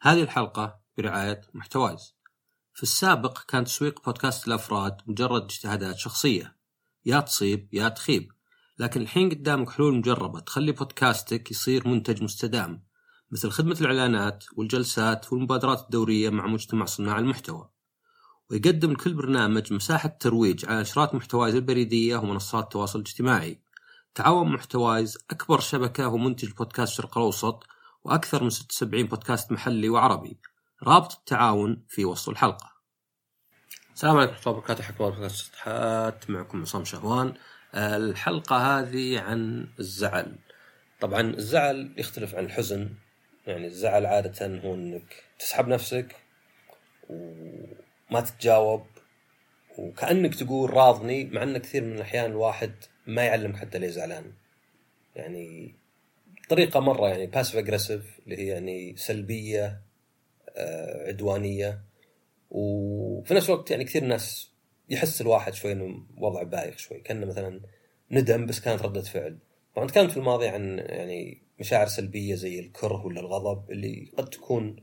هذه الحلقة برعاية محتوايز. في السابق كان تسويق بودكاست الأفراد مجرد اجتهادات شخصية. يا تصيب يا تخيب. لكن الحين قدامك حلول مجربة تخلي بودكاستك يصير منتج مستدام مثل خدمة الإعلانات والجلسات والمبادرات الدورية مع مجتمع صناع المحتوى. ويقدم لكل برنامج مساحة ترويج على نشرات محتوايز البريدية ومنصات التواصل الاجتماعي تعاون محتوايز أكبر شبكة ومنتج بودكاست الشرق الأوسط وأكثر من 76 بودكاست محلي وعربي. رابط التعاون في وصف الحلقة. السلام عليكم ورحمة الله وبركاته. حكم بودكاست معكم عصام شهوان. الحلقة هذه عن الزعل. طبعا الزعل يختلف عن الحزن. يعني الزعل عادة هو إنك تسحب نفسك وما تتجاوب وكأنك تقول راضني مع إن كثير من الأحيان الواحد ما يعلمك حتى ليه زعلان. يعني طريقة مرة يعني باسف اجريسيف اللي هي يعني سلبية آه، عدوانية. وفي نفس الوقت يعني كثير ناس يحس الواحد شوي إنه وضع بايخ شوي. كأنه مثلا ندم بس كانت ردة فعل. طبعا تكلمت في الماضي عن يعني مشاعر سلبية زي الكره ولا الغضب اللي قد تكون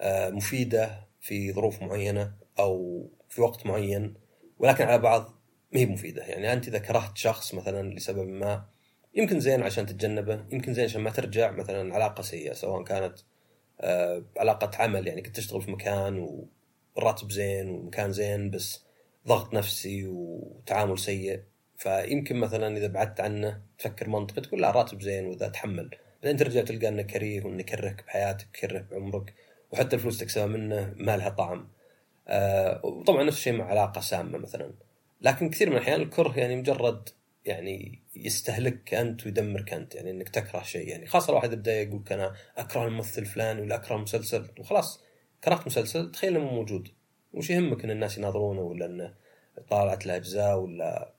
آه، مفيدة في ظروف معينة أو في وقت معين ولكن على بعض ما هي مفيدة. يعني أنت إذا كرهت شخص مثلا لسبب ما يمكن زين عشان تتجنبه يمكن زين عشان ما ترجع مثلا علاقة سيئة سواء كانت آه، علاقة عمل يعني كنت تشتغل في مكان والراتب زين ومكان زين بس ضغط نفسي وتعامل سيء. فيمكن مثلا إذا بعدت عنه تفكر منطقي تقول لا راتب زين واذا تحمل. بعدين ترجع تلقى إنه كريه وإنه يكرهك بحياتك يكرهك بعمرك وحتى الفلوس تكسبها منه ما لها طعم. آه وطبعا نفس الشيء مع علاقة سامة مثلا. لكن كثير من الأحيان الكره يعني مجرد يعني يستهلكك انت ويدمرك انت يعني إنك تكره شيء. يعني خاصه الواحد يبدأ يقول أنا أكره الممثل الفلاني ولا أكره مسلسل وخلاص كرهت مسلسل تخيل إنه مو موجود. وش يهمك إن الناس يناظرونه ولا انه طالعت له أجزاء ولا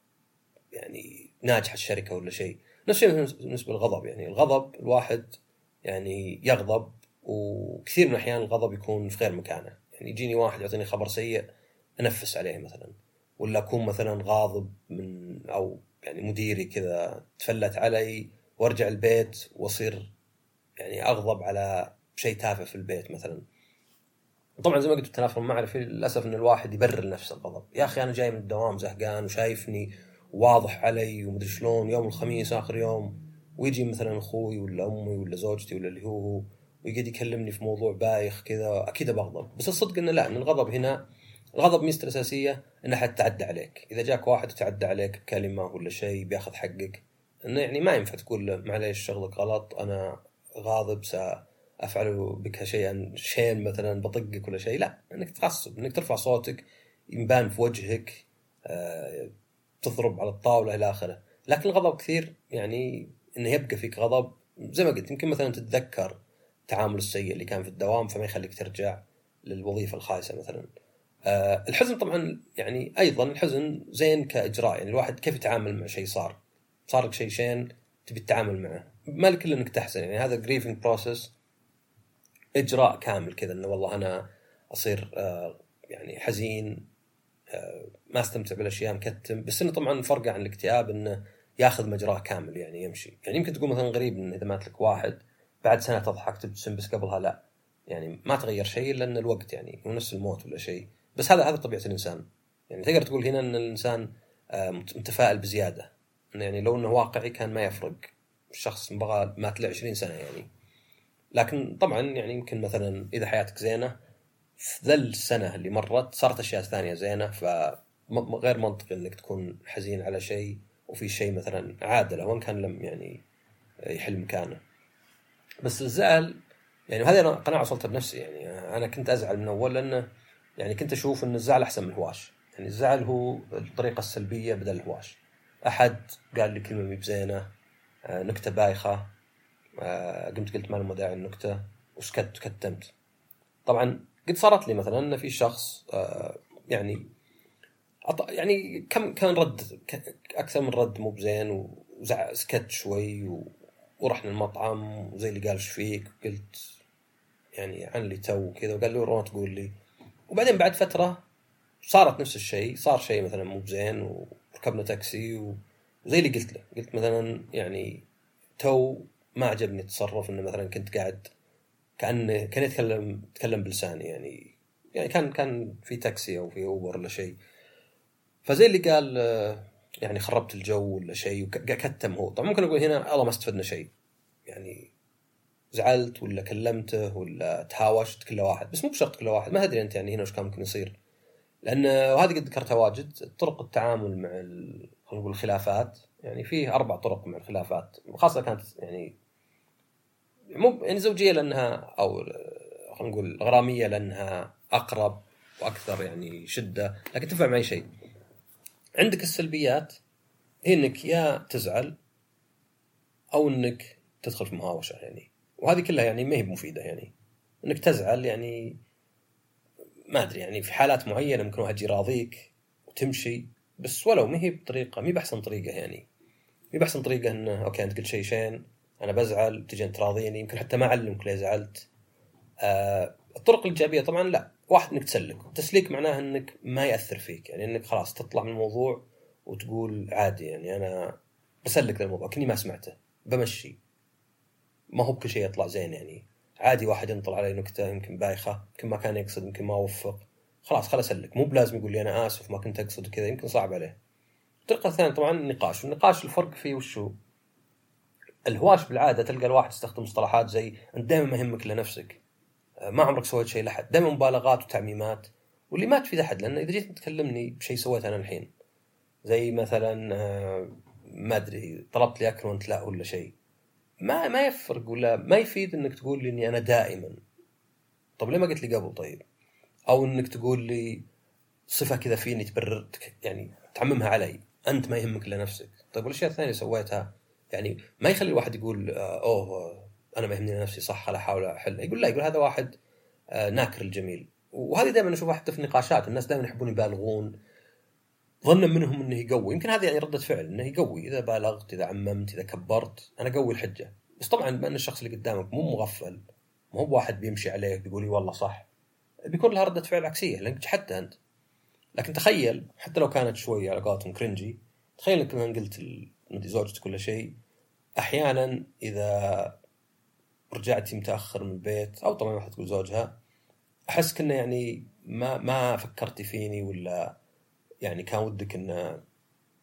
يعني ناجحة الشركة ولا شيء؟ نفس الشيء بالنسبة للغضب. يعني الغضب الواحد يعني يغضب وكثير من الأحيان الغضب يكون في غير مكانه. يعني يجيني واحد يعطيني خبر سيء أنفس عليه مثلا. ولا أكون مثلا غاضب من أو يعني مديري كذا تفلت علي وارجع البيت واصير يعني أغضب على شيء تافه في البيت مثلا. طبعا زي ما قلت التنافر المعرفي للأسف إن الواحد يبرر نفسه الغضب. يا أخي أنا جاي من الدوام زهقان وشايفني واضح علي ومدري شلون يوم الخميس آخر يوم ويجي مثلا أخوي ولا أمي ولا زوجتي ولا اللي هو ويقعد يكلمني في موضوع بايخ كذا أكيد بغضب بس الصدق إنه لا إن الغضب هنا الغضب ميزته الأساسية إنه حد تعدى عليك. إذا جاك واحد وتعدى عليك كلمة ولا شيء بياخذ حقك إنه يعني ما ينفع تقول له معليش شغلك غلط أنا غاضب سأفعل بك شيئا شين مثلا بطقك ولا شيء. لا إنك تعصب إنك ترفع صوتك يبان في وجهك آه تضرب على الطاولة إلى آخره. لكن الغضب كثير يعني إنه يبقى فيك غضب. زي ما قلت يمكن مثلا تتذكر التعامل السيء اللي كان في الدوام فما يخليك ترجع للوظيفة الخايسة مثلا. الحزن طبعا يعني أيضا الحزن زين كإجراء يعني الواحد كيف يتعامل مع شيء صار؟ صار لك شيء شين تبي تتعامل معه؟ ما لك إلا إنك تحزن يعني هذا grieving process إجراء كامل كذا إنه والله أنا أصير أه يعني حزين ما أستمتع بالأشياء مكتم. بس إنه طبعا فرقه عن الاكتئاب إنه ياخذ مجراه كامل يعني يمشي. يعني يمكن تقول مثلا غريب إن إذا مات لك واحد بعد سنة تضحك تبتسم بس قبلها لا. يعني ما تغير شيء إلا إن الوقت يعني هو نفس الموت ولا شيء. بس هذا هذا طبيعة الإنسان. يعني تقدر تقول هنا إن الإنسان آه، متفائل بزيادة. يعني لو إنه واقعي كان ما يفرق. الشخص بغى مات له 20 سنة يعني. لكن طبعا يعني يمكن مثلا إذا حياتك زينة في ذا السنة اللي مرت صارت أشياء ثانية زينة. فغير منطقي إنك تكون حزين على شيء وفي شيء مثلا عادله وان كان لم يعني يحل مكانه. بس الزعل يعني هذه قناعة وصلت بنفسي يعني. أنا كنت أزعل من أول لأنه يعني كنت أشوف إن الزعل أحسن من الهواش يعني الزعل هو الطريقة السلبية بدل الهواش أحد قال لي كلمة مي بزينة آه، نكتة بايخة آه، قمت قلت ما له داعي النكتة وسكت كتمت. طبعا قد صارت لي مثلا إن في شخص آه، يعني يعني كم كان رد أكثر من رد مو بزين وسكت شوي ورحنا المطعم وزي اللي قال إيش فيك؟ قلت يعني عن لي تو وكذا وقال لي روح تقول لي. وبعدين بعد فترة صارت نفس الشيء صار شيء مثلا مو بزين وركبنا تاكسي وزي اللي قلت له. قلت مثلا يعني تو ما عجبني التصرف إنه مثلا كنت قاعد كان كان يتكلم يتكلم بلساني يعني. يعني كان كان في تاكسي أو في أوبر ولا شيء. فزي اللي قال يعني خربت الجو ولا شيء وكتم هو طبعا ممكن أقول هنا الله ما استفدنا شيء. يعني زعلت ولا كلمته ولا تهاوشت كل واحد. بس مو بشرط كل واحد ما أدري أنت يعني هنا وش كان ممكن يصير. لأن وهذه قد ذكرتها واجد طرق التعامل مع خلينا نقول الخلافات. يعني فيه أربع طرق مع الخلافات خاصة كانت يعني مو يعني زوجية لأنها أو خلينا نقول غرامية لأنها أقرب وأكثر يعني شدة لكن تنفع مع أي شيء. عندك السلبيات هي إنك يا تزعل أو إنك تدخل في مهاوشة يعني. وهذه كلها يعني ما هي مفيده يعني. إنك تزعل يعني ما أدري يعني في حالات معينة ممكن واحد يراضيك وتمشي بس ولو ما هي بطريقة ما هي بأحسن طريقة يعني. ما بأحسن طريقة إنه أوكي أنت قلت شيء شين أنا بزعل تجي أنت تراضيني يمكن حتى ما أعلمك ليه زعلت. آه الطرق الإيجابية طبعا لا. واحد إنك تسلك. التسليك معناه إنك ما يأثر فيك. يعني إنك خلاص تطلع من الموضوع وتقول عادي يعني أنا بسلك الموضوع كني ما سمعته بمشي. ما هو بكل شيء يطلع زين يعني. عادي واحد ينطل علي نكتة يمكن بايخة يمكن ما كان يقصد يمكن ما وفق. خلاص خلاص اسلك مو بلازم يقول لي أنا آسف ما كنت أقصد كذا يمكن صعب عليه. الطريقة الثانية طبعا النقاش. والنقاش الفرق فيه وشو الهواش بالعادة تلقى الواحد يستخدم مصطلحات زي أنت دائما ما يهمك الا نفسك ما عمرك سويت شيء لحد. دائما مبالغات وتعميمات. واللي ما تفيد احد لأن إذا جيت تكلمني بشيء سويته أنا الحين. زي مثلا آه، ما أدري طلبت لي أكل وأنت لا ولا شيء. ما ما يفرق ولا ما يفيد إنك تقول لي إني أنا دائما. طب ليه ما قلت لي قبل طيب؟ أو إنك تقول لي صفة كذا فيني تبرر يعني تعممها علي أنت ما يهمك إلا نفسك. طيب والأشياء الثانية سويتها يعني ما يخلي الواحد يقول آه، أوه أنا ما يهمني نفسي صح لا احاول احل يقول لا يقول هذا واحد آه، ناكر الجميل. وهذه دائما أشوفها حتى في النقاشات الناس دائما يحبون يبالغون ظنا منهم إنه يقوي. يمكن هذه يعني ردة فعل إنه يقوي. إذا بالغت إذا عممت إذا كبرت أنا أقوي الحجة. بس طبعا بما إن الشخص اللي قدامك مو مغفل مو بواحد بيمشي عليك بيقول والله صح بيكون لها ردة فعل عكسية لأنك جحدت أنت. لكن تخيل حتى لو كانت شوي على قولتهم كرنجي تخيل إنك مثلا قلت لزوجتك كل شيء أحيانا إذا رجعتي متأخر من البيت أو طبعا واحد تقول زوجها أحس كنا يعني ما ما فكرتي فيني ولا يعني كان ودك إن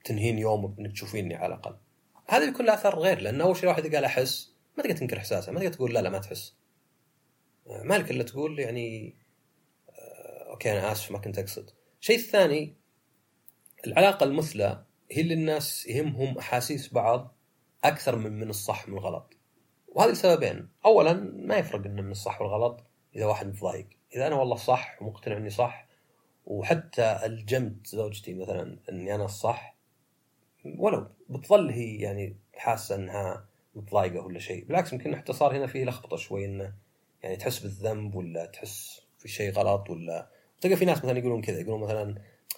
تنهين يومك إنك تشوفيني على الأقل. هذا بيكون له أثر غير لأن أول شيء الواحد قال أحس ما تقدر تنكر إحساسه ما تقدر تقول لا لا ما تحس. ما لك إلا تقول يعني آه، أوكي أنا آسف ما كنت أقصد. الشيء الثاني العلاقة المثلى هي اللي الناس يهمهم أحاسيس بعض أكثر من من الصح من الغلط. وهذه لسببين اولا ما يفرق انه من الصح والغلط إذا واحد متضايق. إذا أنا والله صح ومقتنع إني صح وحتى الجمت زوجتي مثلا إني أنا الصح ولو بتظل هي يعني حاسة إنها متضايقة ولا شيء بالعكس يمكن حتى صار هنا فيه لخبطة شوي إنه يعني تحس بالذنب ولا تحس في شيء غلط ولا تلقى في ناس مثلا يقولون كذا يقولون مثلا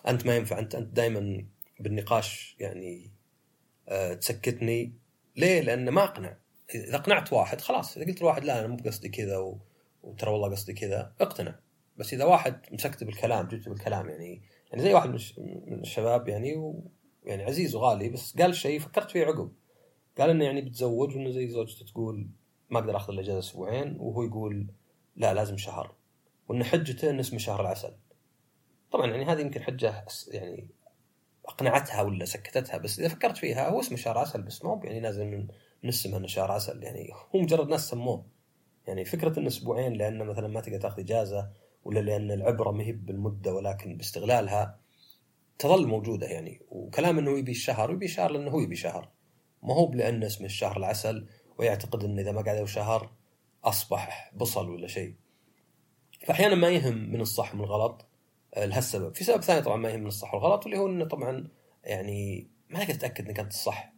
أنت ما ينفع أنت أنت دائما بالنقاش يعني أه تسكتني. ليه؟ لأنه ما أقنع. إذا أقنعت واحد خلاص إذا قلت لواحد لا أنا مو بقصدي كذا و... وترى والله قصدي كذا اقتنع. بس إذا واحد مسكت بالكلام جبت بالكلام يعني يعني زي واحد من الشباب يعني و... يعني عزيز وغالي بس قال شيء فكرت فيه عقب. قال إنه يعني بتزوج وإنه زي زوجته تقول ما أقدر آخذ الأجازة أسبوعين وهو يقول لا لازم شهر. وإن حجته إنه اسمه شهر العسل. طبعا يعني هذه يمكن حجة يعني أقنعتها ولا سكتتها بس إذا فكرت فيها هو اسمه شهر عسل بس ما هو يعني نازل من السماء إنه شهر عسل. يعني هو مجرد ناس سموه. يعني فكرة إنه أسبوعين لأن مثلا ما تقدر تاخذ إجازة ولا لأن العبرة ما هي بالمدة ولكن باستغلالها تظل موجودة يعني. وكلام إنه يبي الشهر يبي شهر لأنه هو يبي شهر. ما هو لأن اسمه الشهر العسل ويعتقد إنه إذا ما قعدوا شهر أصبح بصل ولا شيء. فأحيانا ما يهم من الصح من الغلط آه، لهالسبب. في سبب ثاني طبعا ما يهم من الصح والغلط واللي هو إنه طبعا يعني ما تقدر تتاكد انك انت الصح.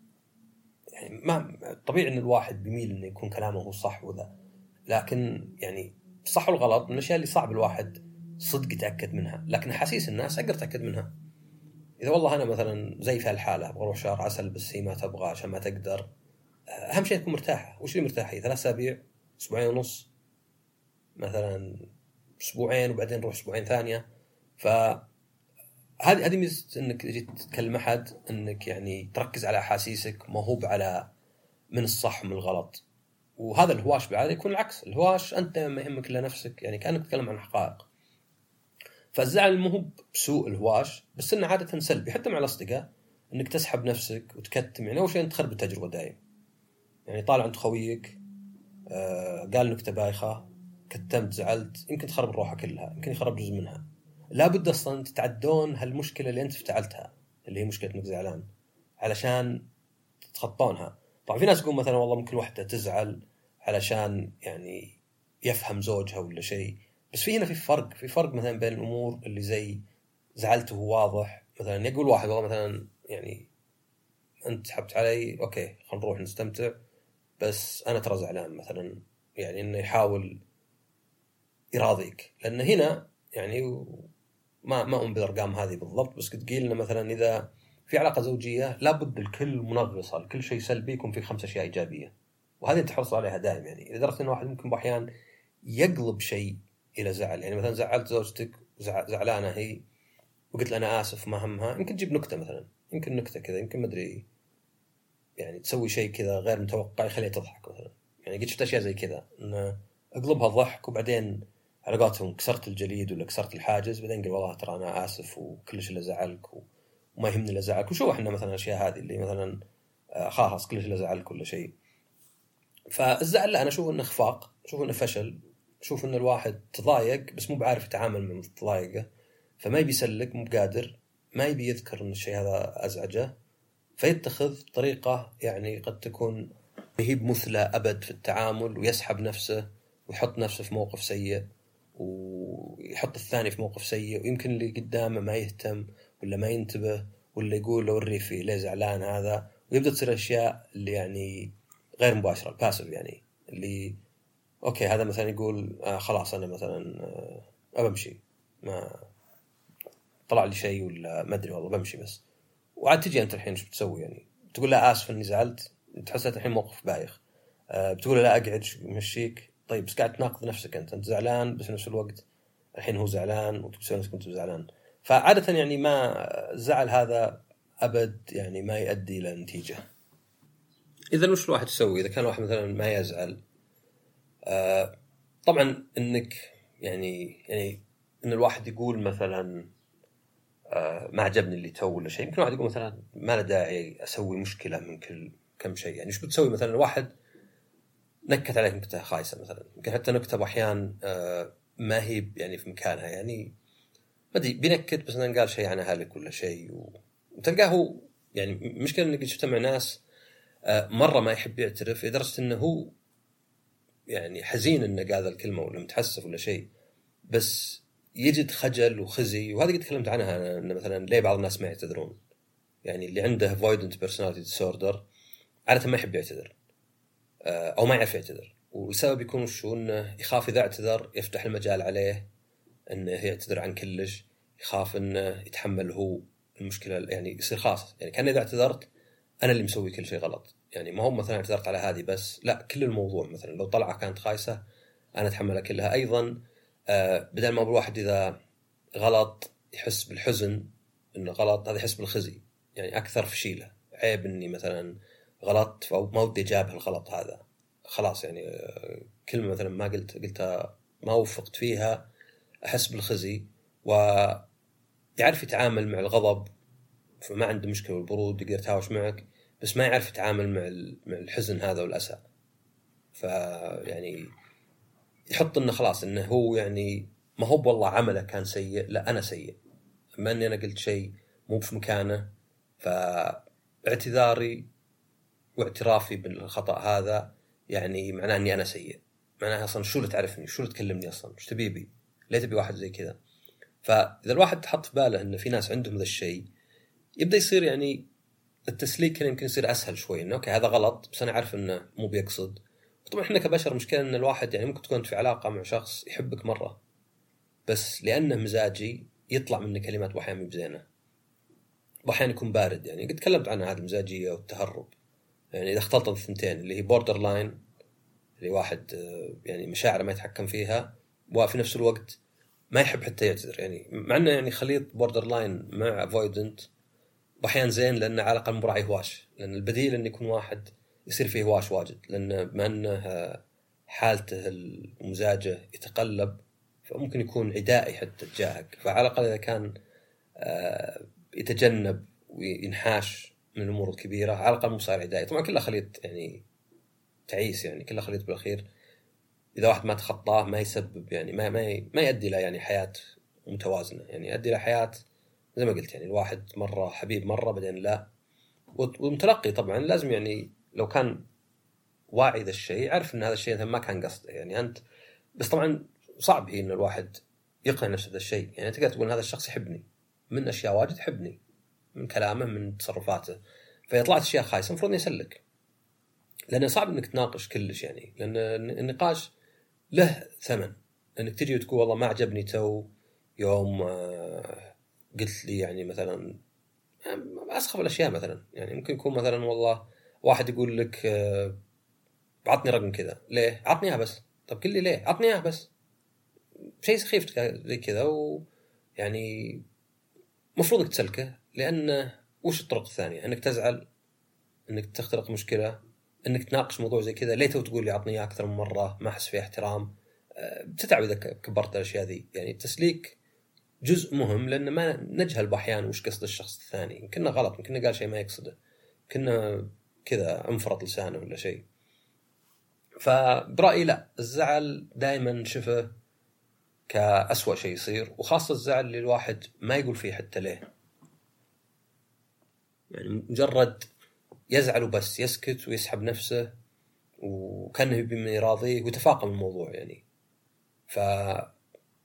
يعني ما طبيعي إن الواحد بيميل إنه يكون كلامه هو صح وذا. لكن يعني الصح والغلط من الأشياء اللي صعب الواحد صدق يتأكد منها لكن احاسيس الناس أقدر اتاكد منها. إذا والله أنا مثلا زي في الحاله أبغى أروح شهر عسل بس هي ما تبغى عشان ما تقدر أهم شيء تكون مرتاحة. وش اللي مرتاحة؟ هي ثلاث أسابيع أسبوعين ونص مثلا أسبوعين وبعدين نروح أسبوعين ثانية. ف هذه هذه ميزة إنك تجي تتكلم أحد إنك يعني تركز على أحاسيسك ما هو على من الصح ومن الغلط. وهذا الهواش بالعاده يكون العكس. الهواش أنت ما يهمك الا نفسك يعني كأنك تتكلم عن حقائق. فالزعل مو بسوء الهواش بس إنه عادة سلبي. حتى مع الأصدقاء إنك تسحب نفسك وتكتم. يعني أول شيء أنت تخرب التجربة دايم يعني طالع عند خويك آه قال نكته بايخه كتمت زعلت يمكن تخرب الروحة كلها يمكن يخرب جزء منها. لابد أصلا تتعدون هالمشكلة اللي أنت افتعلتها اللي هي مشكلة إنك زعلان علشان تتخطونها. طبعا في ناس يقول مثلا والله ممكن وحده تزعل علشان يعني يفهم زوجها ولا شيء بس في هنا في فرق في فرق مثلا بين الأمور اللي زي زعلته واضح مثلا يقول واحد والله مثلا يعني أنت سحبت علي أوكي خلينا نروح نستمتع بس أنا ترى زعلان مثلا يعني إنه يحاول يراضيك. لأن هنا يعني ما ما اؤمن بالارقام هذه بالضبط بس قد قيل مثلا إذا في علاقة زوجية لابد الكل منغصة لكل شيء سلبي يكون في خمس أشياء إيجابية. وهذه تحرص عليها دائم يعني. لدرجه ان الواحد ممكن باحيان يقلب شيء إلى زعل. يعني مثلا زعلت زوجتك زعلانة هي وقلت لها أنا آسف ما همها. يمكن تجيب نكتة مثلا. يمكن نكتة كذا يمكن ما أدري. يعني تسوي شيء كذا غير متوقع يخليها تضحك مثلا. يعني قد شفت أشياء زي كذا انه أقلبها ضحك وبعدين على قولتهم كسرت الجليد ولا كسرت الحاجز بعدين قال والله ترى أنا آسف وكلش اللي زعلك وما يهمني الا زعلك. وشو إحنا مثلا الأشياء هذه اللي مثلا آه، خلاص كلش اللي زعلك ولا شيء. فالزعل لا أنا أشوف إنه اخفاق أشوف إنه فشل أشوف ان الواحد تضايق بس مو بعارف يتعامل مع تضايقه. فما يبي يسلك مو بقادر ما يبي يذكر إن الشيء هذا أزعجه. فيتخذ طريقة يعني قد تكون هي بمثلى أبد في التعامل ويسحب نفسه ويحط نفسه في موقف سيء ويحط الثاني في موقف سيء ويمكن اللي قدامه ما يهتم. ولا ما ينتبه ولا يقول لو وري فيه ليه زعلان هذا. ويبدأ تصير أشياء اللي يعني غير مباشرة الباسف يعني. اللي أوكي هذا مثلا يقول آه خلاص أنا مثلا آه بمشي ما طلع لي شيء ولا ما أدري والله بمشي بس. وعاد تجي أنت الحين إيش بتسوي يعني؟ تقول لا آسف إني زعلت. تحس الحين موقف بايخ. آه بتقول لا أقعد مشيك طيب بس قاعد تناقض نفسك أنت. أنت زعلان بس في نفس الوقت الحين هو زعلان وتسوي نفسك أنت زعلان. فعادة يعني ما الزعل هذا أبد يعني ما يؤدي إلى نتيجة. إذا وش الواحد يسوي؟ إذا كان الواحد مثلا ما يزعل آه طبعا إنك يعني يعني إن الواحد يقول مثلا آه ما عجبني اللي تو ولا شيء يمكن الواحد يقول مثلا ما له داعي أسوي مشكلة من كل كم شيء. يعني إيش بتسوي؟ مثلا الواحد نكت عليك نكتة خايسة مثلا. يمكن حتى نكتة باحيان آه ما هي يعني في مكانها. يعني ادري بينكت بس مثلا قال شيء عن اهلك ولا شيء وتلقاه هو يعني مشكلة قد شفته مع ناس آه مرة ما يحب يعترف لدرجة إنه هو يعني حزين إنه قال الكلمة ولا متحسف ولا شيء بس يجد خجل وخزي وهذه قد تكلمت عنها انه مثلا ليه بعض الناس ما يعتذرون؟ يعني اللي عنده avoidant personality disorder عادة ما يحب يعتذر آه، أو ما يعرف يعتذر والسبب يكون شو إنه يخاف إذا اعتذر يفتح المجال عليه انه يعتذر عن كلش يخاف إنه يتحمل هو المشكلة يعني يصير خاص. يعني كان إذا اعتذرت أنا اللي مسوي كل شيء غلط. يعني ما هو مثلا اعتذرت على هذه بس لا كل الموضوع مثلا لو طلعة كانت خايسة أنا أتحملها كلها. أيضا آه بدل ما الواحد إذا غلط يحس بالحزن إنه غلط هذا يحس بالخزي. يعني أكثر فشيلة. عيب إني مثلا غلطت فما ودي أجابه الغلط هذا. خلاص يعني آه، كلمة مثلا ما قلت قلتها ما وفقت فيها أحس بالخزي ويعرف يتعامل مع الغضب فما عنده مشكلة والبرود يقدر يتهاوش معك بس ما يعرف يتعامل مع مع الحزن هذا والأسى. فيعني يحط إنه خلاص إنه هو يعني ما هو والله عمله كان سيء لا أنا سيء. بما إني أنا قلت شيء مو في مكانه فاعتذاري واعترافي بالخطأ هذا يعني معناه إني أنا سيء. معناها أصلا شو اللي تعرفني؟ شو اللي تكلمني أصلا؟ إيش تبي بي؟ ليه تبي واحد زي كذا فإذا الواحد حط في باله انه في ناس عندهم ذا الشيء يبدأ يصير يعني التسليك كان يمكن يصير أسهل شوي إنه okay هذا غلط بس أنا عارف إنه مو بيقصد. طبعا إحنا كبشر مشكلة إن الواحد يعني ممكن تكون في علاقة مع شخص يحبك مرة بس لأنه مزاجي يطلع منه كلمات واحيانا مو بزينة. واحيانا يكون بارد يعني. قد تكلمت عنها هذه المزاجية والتهرب. يعني إذا اختلطت الثنتين اللي هي borderline اللي واحد آه، يعني مشاعره ما يتحكم فيها وفي نفس الوقت ما يحب حتى يعتذر. يعني مع إنه يعني خليط borderline مع avoidant وأحيانا زين لأنه على الاقل مو هواش لأن البديل انه يكون واحد يصير فيه هواش واجد. لأن بما إنه حالته المزاجة يتقلب فممكن يكون عدائي حتى تجاهك. فعلى الأقل إذا كان آه، يتجنب وينحاش من الأمور الكبيرة على الأقل مو صاير عدائي. طبعا كلها خليط يعني تعيس يعني كلها خليط بالأخير. إذا واحد ما تخطاه ما يسبب يعني ما ما ما يؤدي إلى يعني حياة متوازنة. يعني يؤدي إلى حياة زي ما قلت يعني الواحد مرة حبيب مرة بعدين لا. والمتلقي طبعا لازم يعني لو كان واعي ذا الشيء يعرف إن هذا الشيء ما كان قصده. يعني أنت بس طبعا صعب هي إن الواحد يقنع نفسه بهذا الشيء. يعني تقدر تقول هذا الشخص يحبني من أشياء واجد يحبني من كلامه من تصرفاته. فاذا طلعت أشياء خايسة المفروض يسلك. لأنه صعب إنك تناقش كلش يعني. لأن النقاش له ثمن. انك تجي وتقول والله ما عجبني تو يوم آه، قلت لي يعني مثلا أسخف الأشياء مثلا. يعني ممكن يكون مثلا والله واحد يقول لك آه، عطني رقم كذا. ليه؟ عطني إياه بس. طب قل لي ليه؟ عطني إياه بس. شيء سخيف زي كذا. ويعني المفروض إنك تسلكه لأنه وش الطرق الثانية؟ إنك تزعل إنك تخترق مشكلة. إنك تناقش موضوع زي كذا ليه تو تقول لي اعطني أكثر من مرة؟ ما أحس فيه احترام. آه، بتتعب إذا كبرت الأشياء ذي. يعني التسليك جزء مهم لأن ما نجهل باحيانا وش قصد الشخص الثاني. يمكن غلط يمكن قال شيء ما يقصده. يمكن كذا أنفرط لسانه ولا شيء. فبرأيي لا الزعل دائما شفه كأسوأ شيء يصير وخاصة الزعل اللي الواحد ما يقول فيه حتى ليه. يعني مجرد يزعل وبس يسكت ويسحب نفسه وكأنه من يراضيه ويتفاقم الموضوع يعني. ف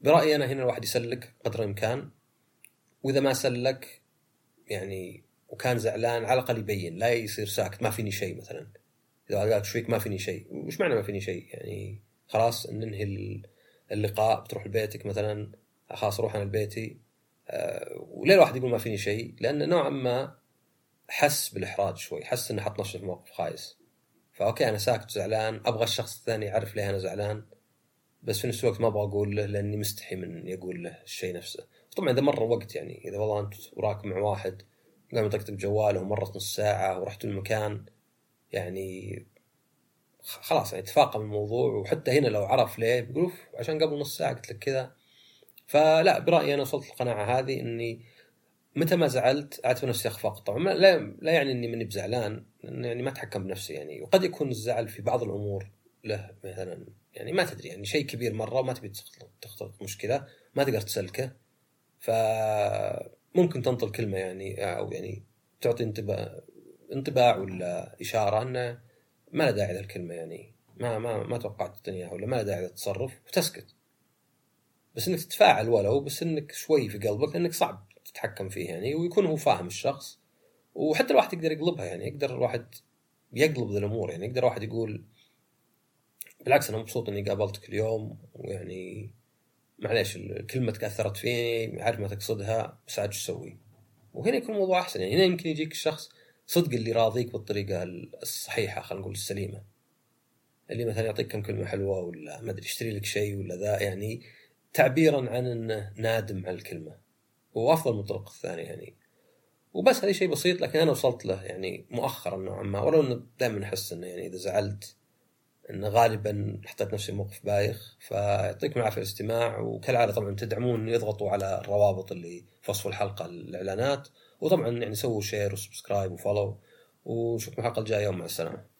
برايي أنا هنا الواحد يسلك قدر الإمكان. وإذا ما سلك يعني وكان زعلان على الأقل يبين لا يصير ساكت ما فيني شيء مثلا. إذا قال إيش فيك ما فيني شيء وش معنى ما فيني شيء؟ يعني خلاص ننهي اللقاء بتروح لبيتك مثلا خلاص روح أنا لبيتي. أه وليه الواحد يقول ما فيني شيء؟ لأن نوعا ما حس بالإحراج شوي حس إنه حط نفسه في موقف خايس. فأوكي أنا ساكت زعلان أبغى الشخص الثاني يعرف ليه أنا زعلان بس في نفس الوقت ما أبغى أقول له لأني مستحي من يقول له الشيء نفسه. طبعا إذا مر وقت يعني إذا والله أنت وراك مع واحد قام يطقطق جواله ومرت نص ساعة ورحتوا المكان يعني خلاص يعني تفاقم الموضوع وحتى هنا لو عرف ليه بيقول عشان قبل نص ساعة قلت لك كذا. فلا برأيي أنا وصلت القناعه هذه إني متى ما زعلت اعتبر نفسي أخفاق. طبعا لا لا يعني إني ماني بزعلان يعني ما أتحكم بنفسي يعني. وقد يكون الزعل في بعض الأمور له مثلا يعني ما تدري يعني شيء كبير مرة وما تبي تختلط مشكلة ما تقدر تسلكه. فممكن تنطل كلمة يعني أو يعني تعطي انطباع انطباع ولا إشارة إنه ما له داعي للكلمه يعني. ما ما ما توقعت الدنيا ولا ما له داعي للتصرف وتسكت. بس إنك تتفاعل ولو بس إنك شوي في قلبك لأنك صعب. تتحكم فيه يعني ويكون هو فاهم الشخص وحتى الواحد يقدر يقلبها يعني يقدر الواحد يقلب الأمور يعني يقدر الواحد يقول بالعكس أنا مبسوط إني قابلتك اليوم ويعني معليش الكلمة تأثرت فيني عارف ما تقصدها بس عاد أسوي؟ وهنا يكون الموضوع أحسن يعني هنا يمكن يجيك الشخص صدق اللي راضيك بالطريقة الصحيحة خلينا نقول السليمة اللي مثلا يعطيك كم كلمة حلوة ولا ما أدري يشتري لك شيء ولا ذا يعني تعبيرا عن إنه نادم على الكلمة وأفضل من الطرق الثانية يعني. وبس هذا شيء بسيط لكن أنا وصلت له يعني مؤخرا نوعا ما. ولو إنه دائما أحس إنه يعني إذا زعلت إنه غالبا حطيت نفسي موقف بايخ فيعطيكم العافية الاستماع. وكالعادة طبعا تدعمون يضغطوا على الروابط اللي في وصف الحلقة الإعلانات. وطبعا يعني سووا share و subscribe و follow ونشوفكم الحلقة الجاية ومع السلامة.